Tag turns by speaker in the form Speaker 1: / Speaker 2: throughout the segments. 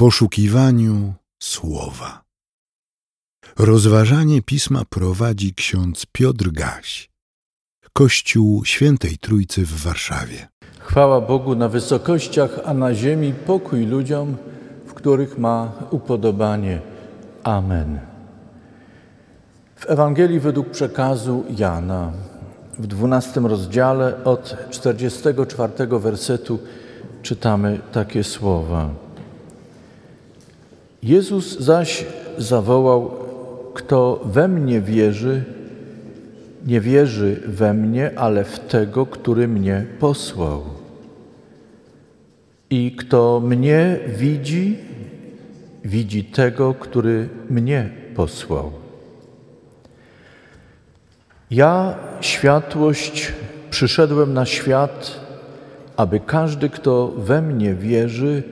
Speaker 1: poszukiwaniu słowa. Rozważanie pisma prowadzi ksiądz Piotr Gaś, Kościół Świętej Trójcy w Warszawie.
Speaker 2: Chwała Bogu na wysokościach, a na ziemi pokój ludziom, w których ma upodobanie. Amen. W Ewangelii według przekazu Jana, w dwunastym rozdziale od 44 wersetu czytamy takie słowa. Jezus zaś zawołał: Kto we mnie wierzy, nie wierzy we mnie, ale w tego, który mnie posłał. I kto mnie widzi, widzi tego, który mnie posłał. Ja, światłość, przyszedłem na świat, aby każdy, kto we mnie wierzy,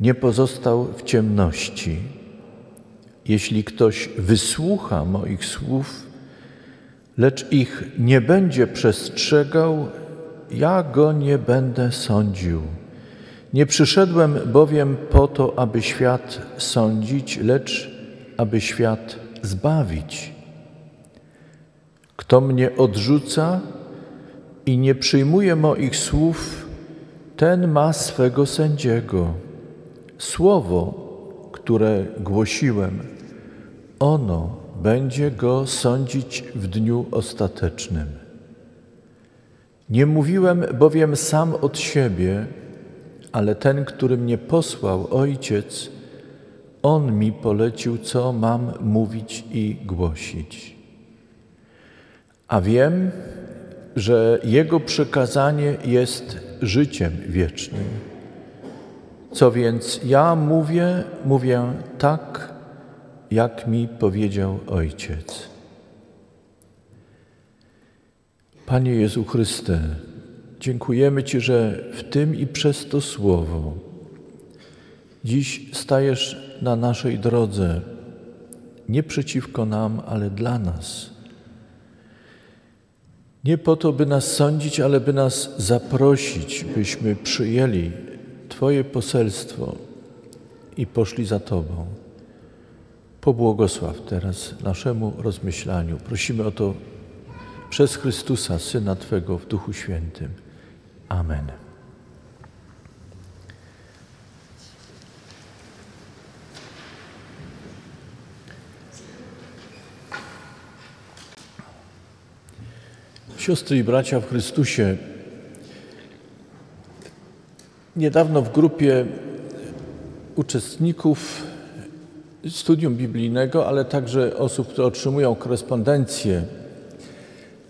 Speaker 2: nie pozostał w ciemności. Jeśli ktoś wysłucha moich słów, lecz ich nie będzie przestrzegał, ja go nie będę sądził. Nie przyszedłem bowiem po to, aby świat sądzić, lecz aby świat zbawić. Kto mnie odrzuca i nie przyjmuje moich słów, ten ma swego sędziego. Słowo, które głosiłem, ono będzie go sądzić w dniu ostatecznym. Nie mówiłem bowiem sam od siebie, ale ten, który mnie posłał, Ojciec, on mi polecił, co mam mówić i głosić. A wiem, że Jego przekazanie jest życiem wiecznym. Co więc ja mówię, mówię tak, jak mi powiedział Ojciec. Panie Jezu Chryste, dziękujemy Ci, że w tym i przez to słowo dziś stajesz na naszej drodze, nie przeciwko nam, ale dla nas. Nie po to, by nas sądzić, ale by nas zaprosić, byśmy przyjęli Twoje poselstwo i poszli za Tobą. Pobłogosław teraz naszemu rozmyślaniu. Prosimy o to przez Chrystusa, Syna Twego w Duchu Świętym. Amen. Siostry i bracia w Chrystusie, niedawno w grupie uczestników studium biblijnego, ale także osób, które otrzymują korespondencję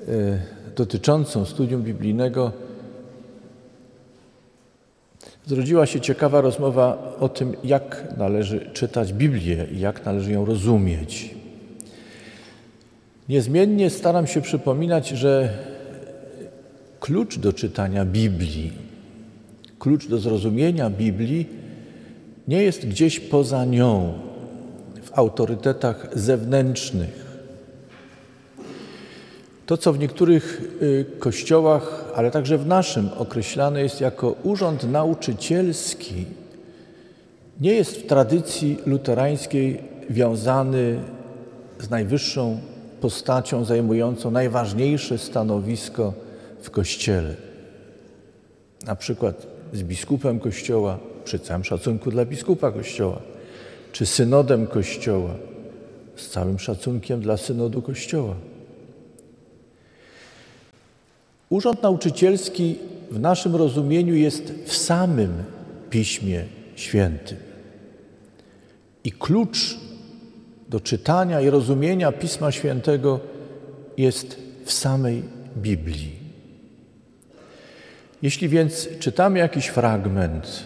Speaker 2: e, dotyczącą studium biblijnego, zrodziła się ciekawa rozmowa o tym, jak należy czytać Biblię i jak należy ją rozumieć. Niezmiennie staram się przypominać, że klucz do czytania Biblii, klucz do zrozumienia Biblii nie jest gdzieś poza nią, w autorytetach zewnętrznych. To, co w niektórych y, kościołach, ale także w naszym określane jest jako urząd nauczycielski, nie jest w tradycji luterańskiej wiązany z najwyższą postacią zajmującą najważniejsze stanowisko w Kościele. Na przykład z biskupem Kościoła, przy całym szacunku dla biskupa Kościoła, czy synodem Kościoła, z całym szacunkiem dla synodu Kościoła. Urząd nauczycielski w naszym rozumieniu jest w samym Piśmie Świętym. I klucz do czytania i rozumienia Pisma Świętego jest w samej Biblii. Jeśli więc czytamy jakiś fragment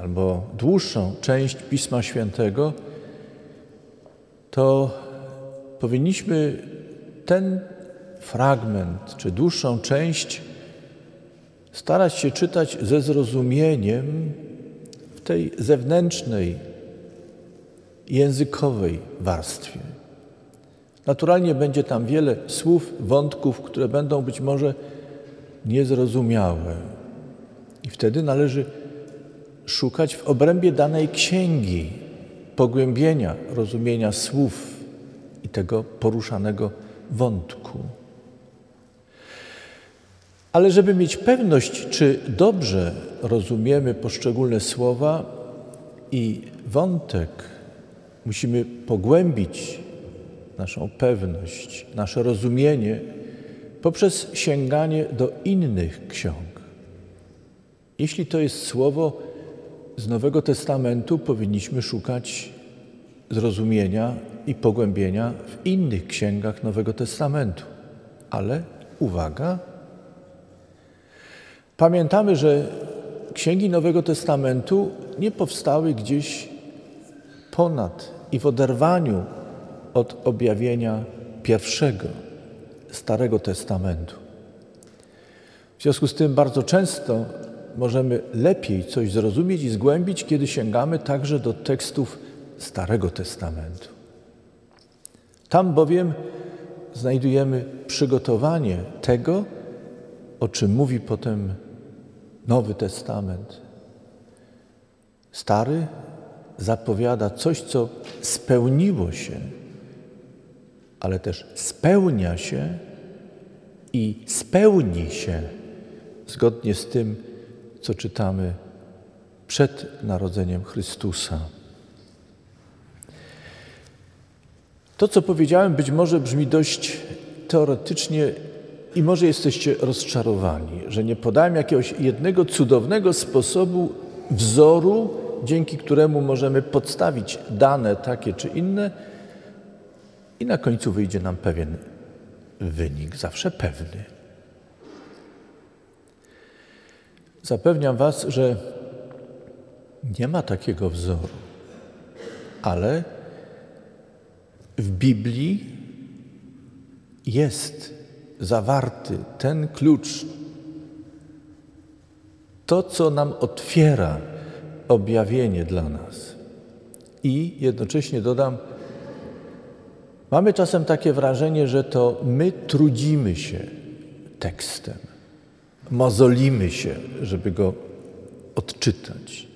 Speaker 2: albo dłuższą część Pisma Świętego, to powinniśmy ten fragment czy dłuższą część starać się czytać ze zrozumieniem w tej zewnętrznej, językowej warstwie. Naturalnie będzie tam wiele słów, wątków, które będą być może niezrozumiałe. I wtedy należy szukać w obrębie danej księgi pogłębienia rozumienia słów i tego poruszanego wątku. Ale żeby mieć pewność, czy dobrze rozumiemy poszczególne słowa i wątek, musimy pogłębić naszą pewność, nasze rozumienie poprzez sięganie do innych ksiąg. Jeśli to jest słowo z Nowego Testamentu, powinniśmy szukać zrozumienia i pogłębienia w innych księgach Nowego Testamentu. Ale uwaga, pamiętamy, że księgi Nowego Testamentu nie powstały gdzieś ponad i w oderwaniu od objawienia pierwszego Starego Testamentu. W związku z tym bardzo często możemy lepiej coś zrozumieć i zgłębić, kiedy sięgamy także do tekstów Starego Testamentu. Tam bowiem znajdujemy przygotowanie tego, o czym mówi potem Nowy Testament. Stary zapowiada coś, co spełniło się, ale też spełnia się i spełni się zgodnie z tym, co czytamy przed narodzeniem Chrystusa. To, co powiedziałem, być może brzmi dość teoretycznie i może jesteście rozczarowani, że nie podałem jakiegoś jednego cudownego sposobu, wzoru, dzięki któremu możemy podstawić dane takie czy inne i na końcu wyjdzie nam pewien wynik, zawsze pewny. Zapewniam Was, że nie ma takiego wzoru, ale w Biblii jest zawarty ten klucz, to, co nam otwiera objawienie dla nas. I jednocześnie dodam, mamy czasem takie wrażenie, że to my trudzimy się tekstem, mozolimy się, żeby go odczytać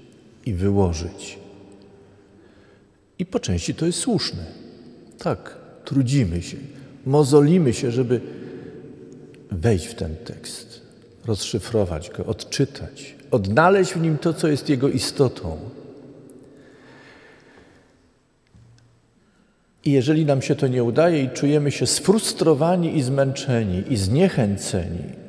Speaker 2: i wyłożyć. I po części to jest słuszne. Tak, trudzimy się, mozolimy się, żeby wejść w ten tekst, rozszyfrować go, odczytać, odnaleźć w nim to, co jest jego istotą. I jeżeli nam się to nie udaje i czujemy się sfrustrowani i zmęczeni i zniechęceni,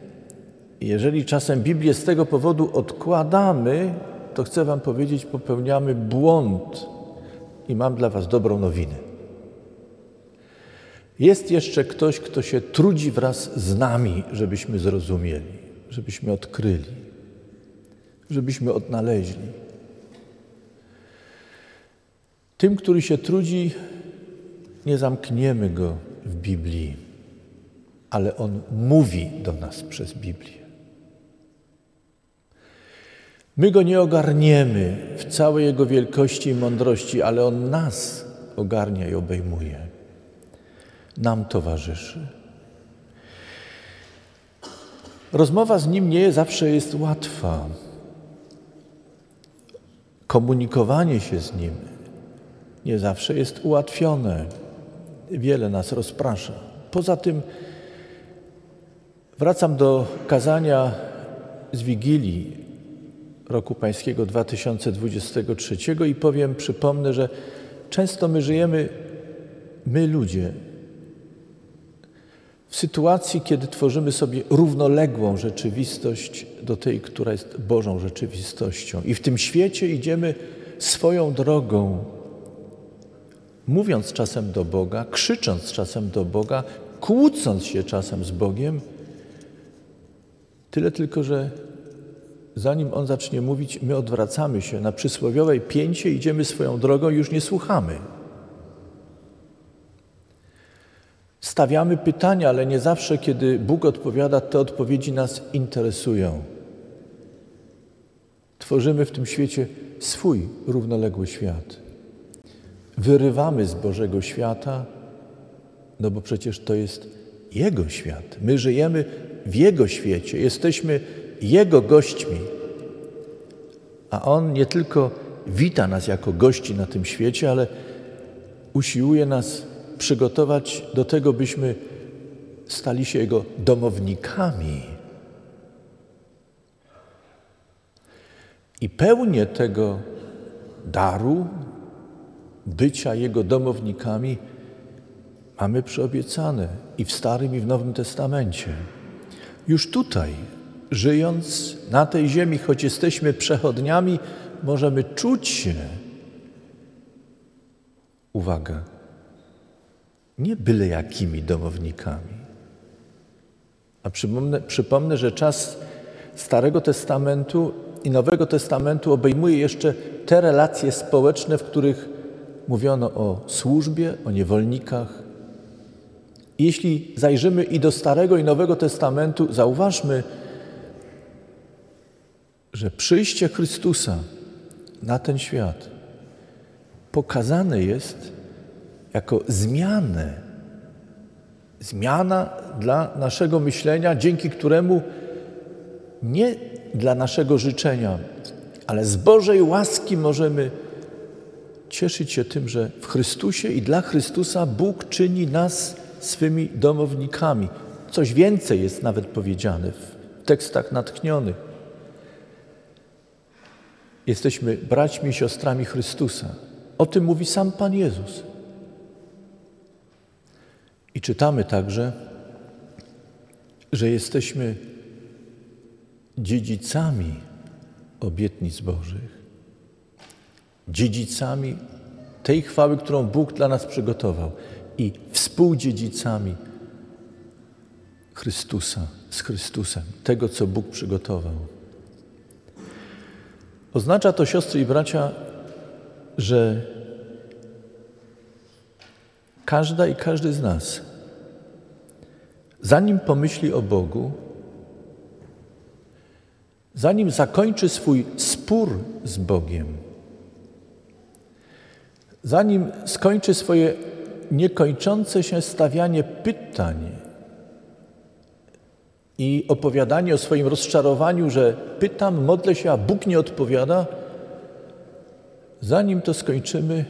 Speaker 2: jeżeli czasem Biblię z tego powodu odkładamy, to chcę Wam powiedzieć, popełniamy błąd. I mam dla Was dobrą nowinę. Jest jeszcze ktoś, kto się trudzi wraz z nami, żebyśmy zrozumieli, żebyśmy odkryli, żebyśmy odnaleźli. Tym, który się trudzi, nie zamkniemy go w Biblii, ale on mówi do nas przez Biblię. My go nie ogarniemy w całej jego wielkości i mądrości, ale on nas ogarnia i obejmuje nam towarzyszy. Rozmowa z Nim nie zawsze jest łatwa. Komunikowanie się z Nim nie zawsze jest ułatwione. Wiele nas rozprasza. Poza tym wracam do kazania z Wigilii roku Pańskiego 2023 i powiem, przypomnę, że często my żyjemy, my ludzie, w sytuacji, kiedy tworzymy sobie równoległą rzeczywistość do tej, która jest Bożą rzeczywistością, i w tym świecie idziemy swoją drogą, mówiąc czasem do Boga, krzycząc czasem do Boga, kłócąc się czasem z Bogiem, tyle tylko, że zanim On zacznie mówić, my odwracamy się na przysłowiowej pięcie, idziemy swoją drogą i już nie słuchamy. Stawiamy pytania, ale nie zawsze, kiedy Bóg odpowiada, te odpowiedzi nas interesują. Tworzymy w tym świecie swój równoległy świat. Wyrywamy z Bożego świata, no bo przecież to jest Jego świat. My żyjemy w Jego świecie, jesteśmy Jego gośćmi. A On nie tylko wita nas jako gości na tym świecie, ale usiłuje nas przygotować do tego, byśmy stali się Jego domownikami. I pełnię tego daru, bycia Jego domownikami, mamy przyobiecane i w Starym, i w Nowym Testamencie. Już tutaj, żyjąc na tej ziemi, choć jesteśmy przechodniami, możemy czuć się, uwaga, nie byle jakimi domownikami. A przypomnę, przypomnę, że czas Starego Testamentu i Nowego Testamentu obejmuje jeszcze te relacje społeczne, w których mówiono o służbie, o niewolnikach. Jeśli zajrzymy i do Starego i Nowego Testamentu, zauważmy, że przyjście Chrystusa na ten świat pokazane jest jako zmianę, zmiana dla naszego myślenia, dzięki któremu nie dla naszego życzenia, ale z Bożej łaski możemy cieszyć się tym, że w Chrystusie i dla Chrystusa Bóg czyni nas swymi domownikami. Coś więcej jest nawet powiedziane w tekstach natchnionych. Jesteśmy braćmi i siostrami Chrystusa. O tym mówi sam Pan Jezus. I czytamy także, że jesteśmy dziedzicami obietnic Bożych, dziedzicami tej chwały, którą Bóg dla nas przygotował i współdziedzicami Chrystusa, z Chrystusem, tego, co Bóg przygotował. Oznacza to, siostry i bracia, że każda i każdy z nas, zanim pomyśli o Bogu, zanim zakończy swój spór z Bogiem, zanim skończy swoje niekończące się stawianie pytań i opowiadanie o swoim rozczarowaniu, że pytam, modlę się, a Bóg nie odpowiada, zanim to skończymy,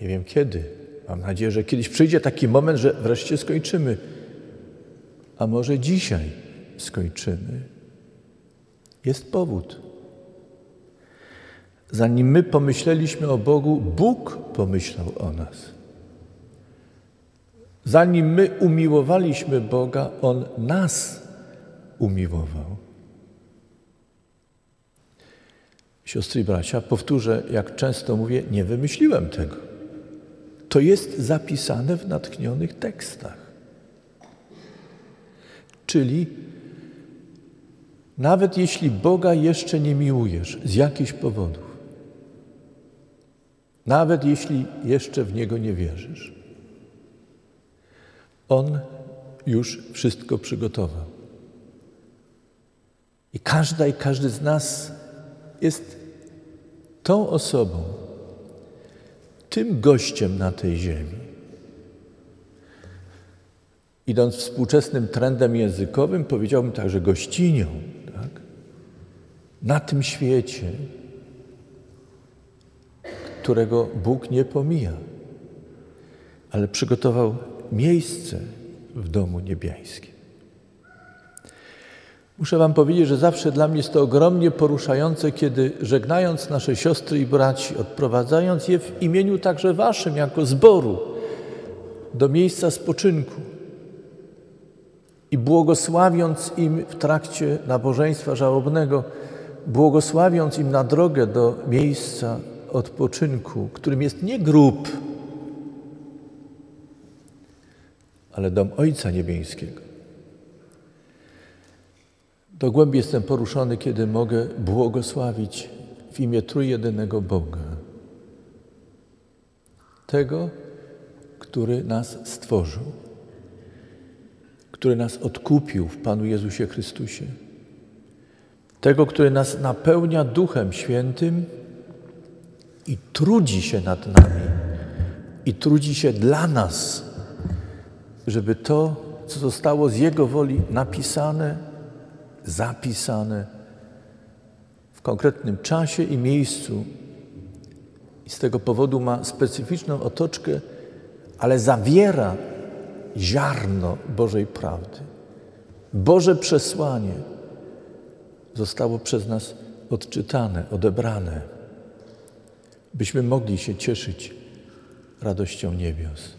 Speaker 2: nie wiem kiedy, mam nadzieję, że kiedyś przyjdzie taki moment, że wreszcie skończymy, a może dzisiaj skończymy. Jest powód. Zanim my pomyśleliśmy o Bogu, Bóg pomyślał o nas. Zanim my umiłowaliśmy Boga, On nas umiłował. Siostry i bracia, powtórzę, jak często mówię, nie wymyśliłem tego. To jest zapisane w natchnionych tekstach. Czyli nawet jeśli Boga jeszcze nie miłujesz z jakichś powodów, nawet jeśli jeszcze w Niego nie wierzysz, On już wszystko przygotował. I każda i każdy z nas jest tą osobą, tym gościem na tej ziemi. Idąc współczesnym trendem językowym, powiedziałbym także gościnią tak? na tym świecie, którego Bóg nie pomija, ale przygotował miejsce w domu niebiańskim. Muszę Wam powiedzieć, że zawsze dla mnie jest to ogromnie poruszające, kiedy żegnając nasze siostry i braci, odprowadzając je w imieniu także Waszym, jako zboru, do miejsca spoczynku i błogosławiąc im w trakcie nabożeństwa żałobnego, błogosławiąc im na drogę do miejsca odpoczynku, którym jest nie grób, ale dom Ojca Niebieskiego. Do głębi jestem poruszony, kiedy mogę błogosławić w imię Trójjedynego Boga. Tego, który nas stworzył, który nas odkupił w Panu Jezusie Chrystusie. Tego, który nas napełnia Duchem Świętym i trudzi się nad nami, i trudzi się dla nas, żeby to, co zostało z Jego woli napisane, zapisane, konkretnym czasie i miejscu i z tego powodu ma specyficzną otoczkę, ale zawiera ziarno Bożej prawdy. Boże przesłanie zostało przez nas odczytane, odebrane, byśmy mogli się cieszyć radością niebios.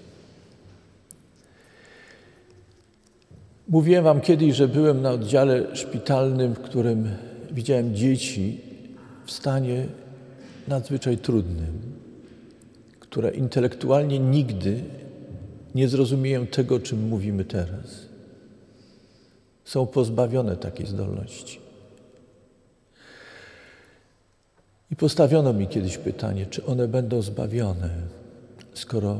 Speaker 2: Mówiłem Wam kiedyś, że byłem na oddziale szpitalnym, w którym widziałem dzieci w stanie nadzwyczaj trudnym, które intelektualnie nigdy nie zrozumieją tego, o czym mówimy teraz. Są pozbawione takiej zdolności. I postawiono mi kiedyś pytanie, czy one będą zbawione, skoro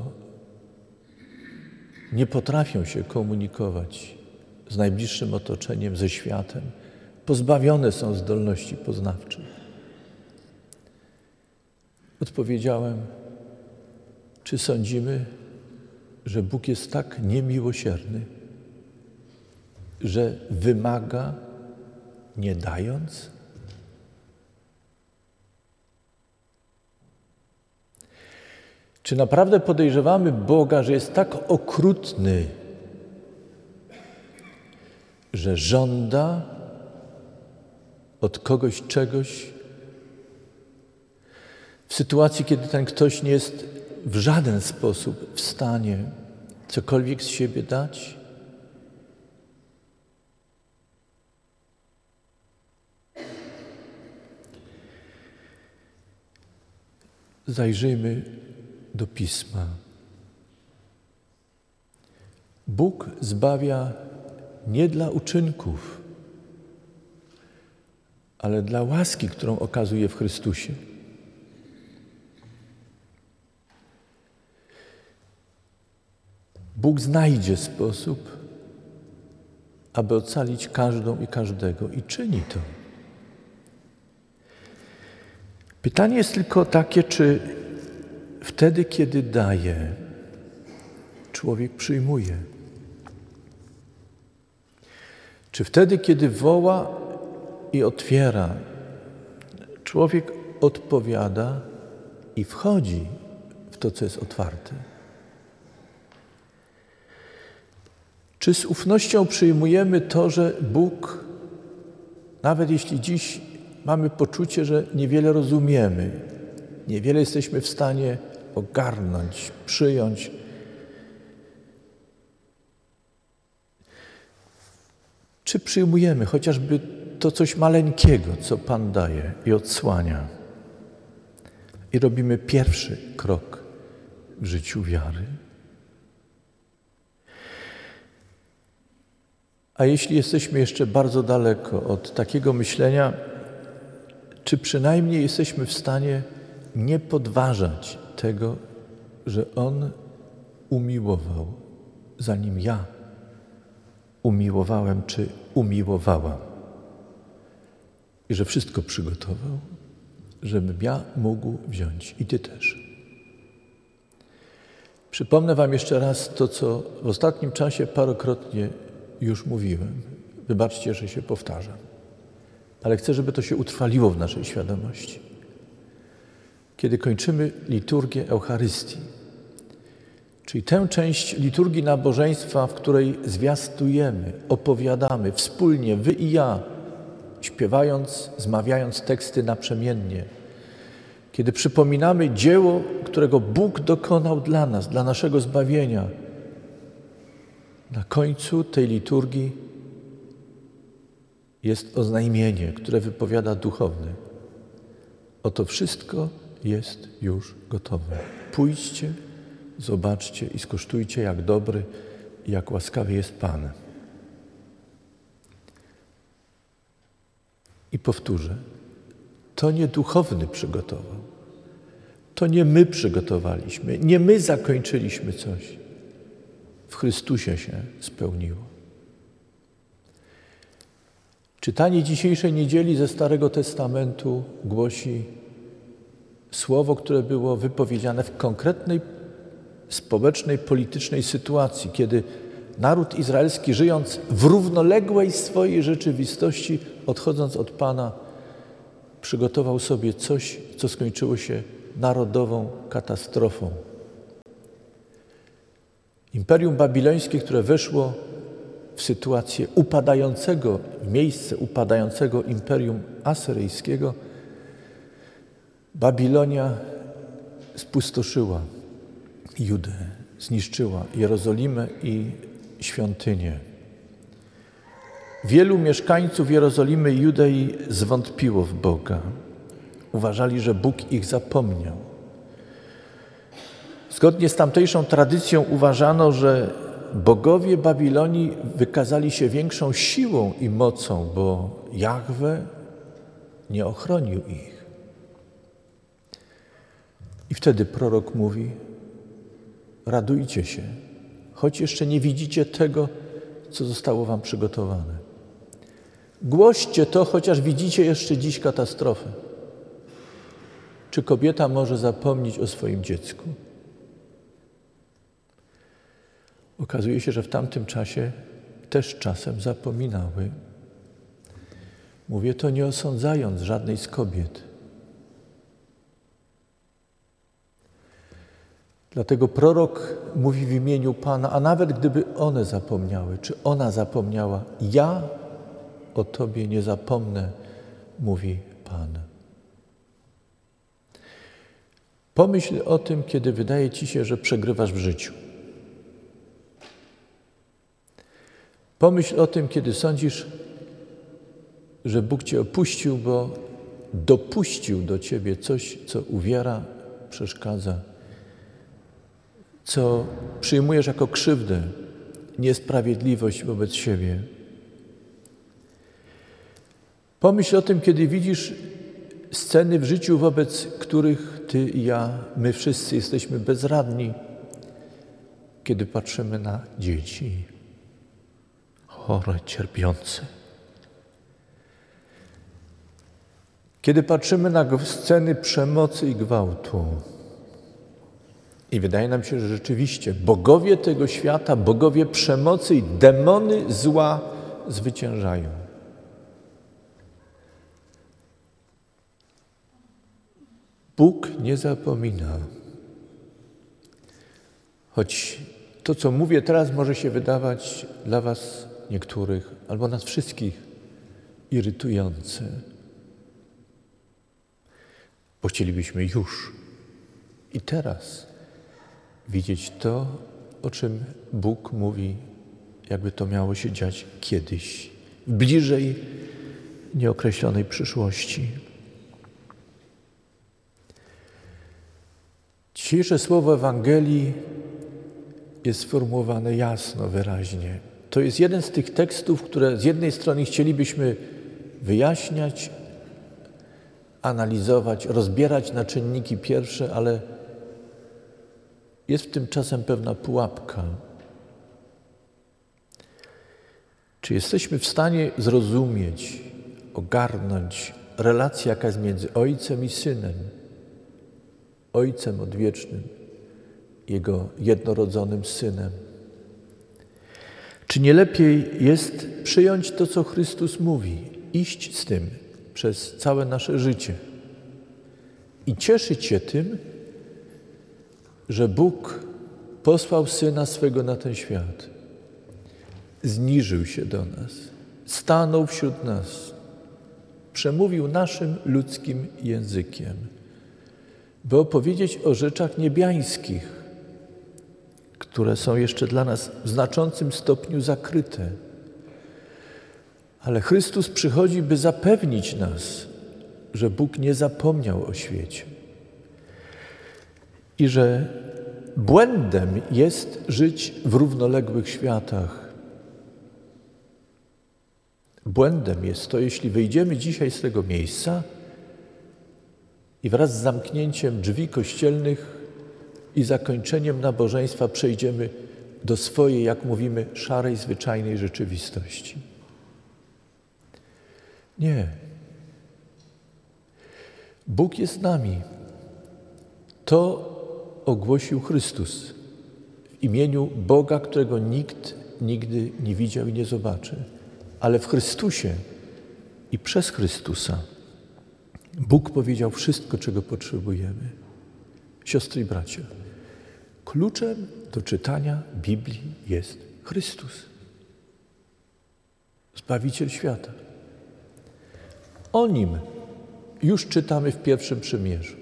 Speaker 2: nie potrafią się komunikować z najbliższym otoczeniem, ze światem, pozbawione są zdolności poznawczych. Odpowiedziałem, czy sądzimy, że Bóg jest tak niemiłosierny, że wymaga nie dając? Czy naprawdę podejrzewamy Boga, że jest tak okrutny, że żąda od kogoś czegoś, w sytuacji, kiedy ten ktoś nie jest w żaden sposób w stanie cokolwiek z siebie dać? Zajrzyjmy do pisma. Bóg zbawia nie dla uczynków, ale dla łaski, którą okazuje w Chrystusie. Bóg znajdzie sposób, aby ocalić każdą i każdego i czyni to. Pytanie jest tylko takie, czy wtedy, kiedy daje, człowiek przyjmuje. Czy wtedy, kiedy woła i otwiera, człowiek odpowiada i wchodzi w to, co jest otwarte? Czy z ufnością przyjmujemy to, że Bóg, nawet jeśli dziś mamy poczucie, że niewiele rozumiemy, niewiele jesteśmy w stanie ogarnąć, przyjąć, czy przyjmujemy chociażby to coś maleńkiego, co Pan daje i odsłania, i robimy pierwszy krok w życiu wiary? A jeśli jesteśmy jeszcze bardzo daleko od takiego myślenia, czy przynajmniej jesteśmy w stanie nie podważać tego, że On umiłował, zanim ja umiłowałem czy umiłowałam. I że wszystko przygotował, żebym ja mógł wziąć i Ty też. Przypomnę Wam jeszcze raz to, co w ostatnim czasie parokrotnie już mówiłem. Wybaczcie, że się powtarzam, ale chcę, żeby to się utrwaliło w naszej świadomości. Kiedy kończymy liturgię Eucharystii, czyli tę część liturgii nabożeństwa, w której zwiastujemy, opowiadamy wspólnie, wy i ja, śpiewając, zmawiając teksty naprzemiennie, kiedy przypominamy dzieło, którego Bóg dokonał dla nas, dla naszego zbawienia, na końcu tej liturgii jest oznajmienie, które wypowiada duchowny. Oto wszystko jest już gotowe. Pójdźcie, zobaczcie i skosztujcie, jak dobry i jak łaskawy jest Pan. I powtórzę, to nie duchowny przygotował. To nie my przygotowaliśmy, nie my zakończyliśmy coś w Chrystusie się spełniło. Czytanie dzisiejszej niedzieli ze Starego Testamentu głosi słowo, które było wypowiedziane w konkretnej społecznej, politycznej sytuacji, kiedy naród izraelski, żyjąc w równoległej swojej rzeczywistości, odchodząc od Pana, przygotował sobie coś, co skończyło się narodową katastrofą. Imperium babilońskie, które weszło w sytuację upadającego, miejsce upadającego imperium asyryjskiego, Babilonia spustoszyła Judę, zniszczyła Jerozolimę i świątynię. Wielu mieszkańców Jerozolimy i Judei zwątpiło w Boga. Uważali, że Bóg ich zapomniał. Zgodnie z tamtejszą tradycją uważano, że bogowie Babilonii wykazali się większą siłą i mocą, bo Jahwe nie ochronił ich. I wtedy prorok mówi: Radujcie się, choć jeszcze nie widzicie tego, co zostało Wam przygotowane. Głoście to, chociaż widzicie jeszcze dziś katastrofę. Czy kobieta może zapomnieć o swoim dziecku? Okazuje się, że w tamtym czasie też czasem zapominały. Mówię to nie osądzając żadnej z kobiet. Dlatego prorok mówi w imieniu Pana, a nawet gdyby one zapomniały, czy ona zapomniała, ja o Tobie nie zapomnę, mówi Pan. Pomyśl o tym, kiedy wydaje Ci się, że przegrywasz w życiu. Pomyśl o tym, kiedy sądzisz, że Bóg Cię opuścił, bo dopuścił do Ciebie coś, co uwiera, przeszkadza, co przyjmujesz jako krzywdę, niesprawiedliwość wobec siebie. Pomyśl o tym, kiedy widzisz sceny w życiu, wobec których Ty i ja, my wszyscy jesteśmy bezradni, kiedy patrzymy na dzieci chore, cierpiące. Kiedy patrzymy na sceny przemocy i gwałtu, i wydaje nam się, że rzeczywiście bogowie tego świata, bogowie przemocy i demony zła zwyciężają. Bóg nie zapomina. Choć to, co mówię teraz, może się wydawać dla Was niektórych albo nas wszystkich irytujące, bo chcielibyśmy już i teraz widzieć to, o czym Bóg mówi, jakby to miało się dziać kiedyś, bliżej nieokreślonej przyszłości. Dzisiejsze słowo Ewangelii jest sformułowane jasno, wyraźnie. To jest jeden z tych tekstów, które z jednej strony chcielibyśmy wyjaśniać, analizować, rozbierać na czynniki pierwsze, ale jest w tym czasem pewna pułapka. Czy jesteśmy w stanie zrozumieć, ogarnąć relację, jaka jest między Ojcem i Synem, Ojcem odwiecznym, Jego jednorodzonym Synem? Czy nie lepiej jest przyjąć to, co Chrystus mówi, iść z tym przez całe nasze życie i cieszyć się tym, że Bóg posłał Syna swego na ten świat, zniżył się do nas, stanął wśród nas, przemówił naszym ludzkim językiem, by opowiedzieć o rzeczach niebiańskich, które są jeszcze dla nas w znaczącym stopniu zakryte. Ale Chrystus przychodzi, by zapewnić nas, że Bóg nie zapomniał o świecie i że błędem jest żyć w równoległych światach. Błędem jest to, jeśli wyjdziemy dzisiaj z tego miejsca i wraz z zamknięciem drzwi kościelnych i zakończeniem nabożeństwa przejdziemy do swojej, jak mówimy, szarej, zwyczajnej rzeczywistości. Nie. Bóg jest z nami. To ogłosił Chrystus w imieniu Boga, którego nikt nigdy nie widział i nie zobaczy, ale w Chrystusie i przez Chrystusa Bóg powiedział wszystko, czego potrzebujemy. Siostry i bracia, kluczem do czytania Biblii jest Chrystus, Zbawiciel świata. O nim już czytamy w pierwszym przymierzu.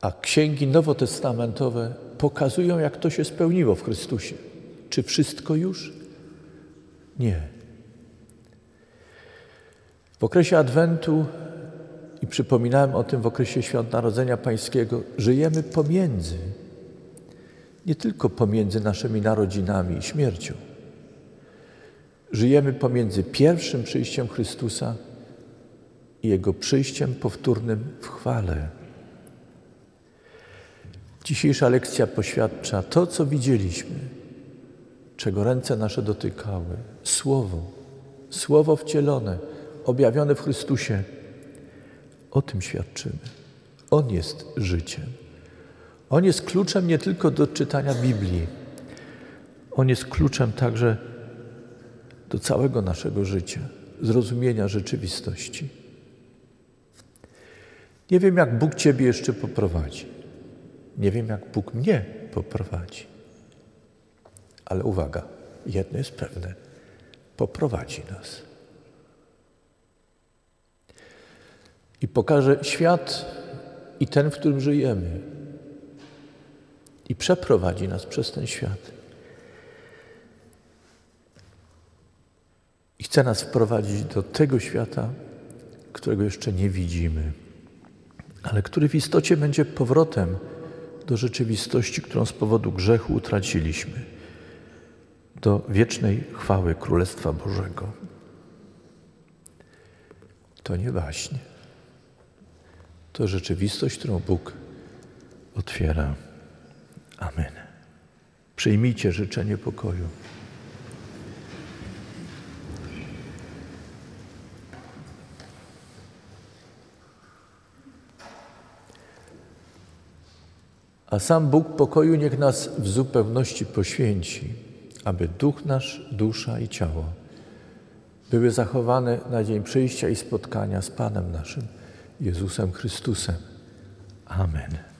Speaker 2: A księgi nowotestamentowe pokazują, jak to się spełniło w Chrystusie. Czy wszystko już? Nie. W okresie Adwentu i przypominałem o tym w okresie Świąt Narodzenia Pańskiego, żyjemy pomiędzy, nie tylko pomiędzy naszymi narodzinami i śmiercią. Żyjemy pomiędzy pierwszym przyjściem Chrystusa i Jego przyjściem powtórnym w chwale. Dzisiejsza lekcja poświadcza to, co widzieliśmy, czego ręce nasze dotykały. Słowo, Słowo wcielone, objawione w Chrystusie. O tym świadczymy. On jest życiem. On jest kluczem nie tylko do czytania Biblii, on jest kluczem także do całego naszego życia, zrozumienia rzeczywistości. Nie wiem, jak Bóg Ciebie jeszcze poprowadzi. Nie wiem, jak Bóg mnie poprowadzi. Ale uwaga, jedno jest pewne: poprowadzi nas. I pokaże świat i ten, w którym żyjemy. I przeprowadzi nas przez ten świat. I chce nas wprowadzić do tego świata, którego jeszcze nie widzimy, ale który w istocie będzie powrotem do rzeczywistości, którą z powodu grzechu utraciliśmy, do wiecznej chwały Królestwa Bożego. To nie właśnie. To rzeczywistość, którą Bóg otwiera. Amen. Przyjmijcie życzenie pokoju. A sam Bóg pokoju niech nas w zupełności poświęci, aby duch nasz, dusza i ciało były zachowane na dzień przyjścia i spotkania z Panem naszym, Jezusem Chrystusem. Amen.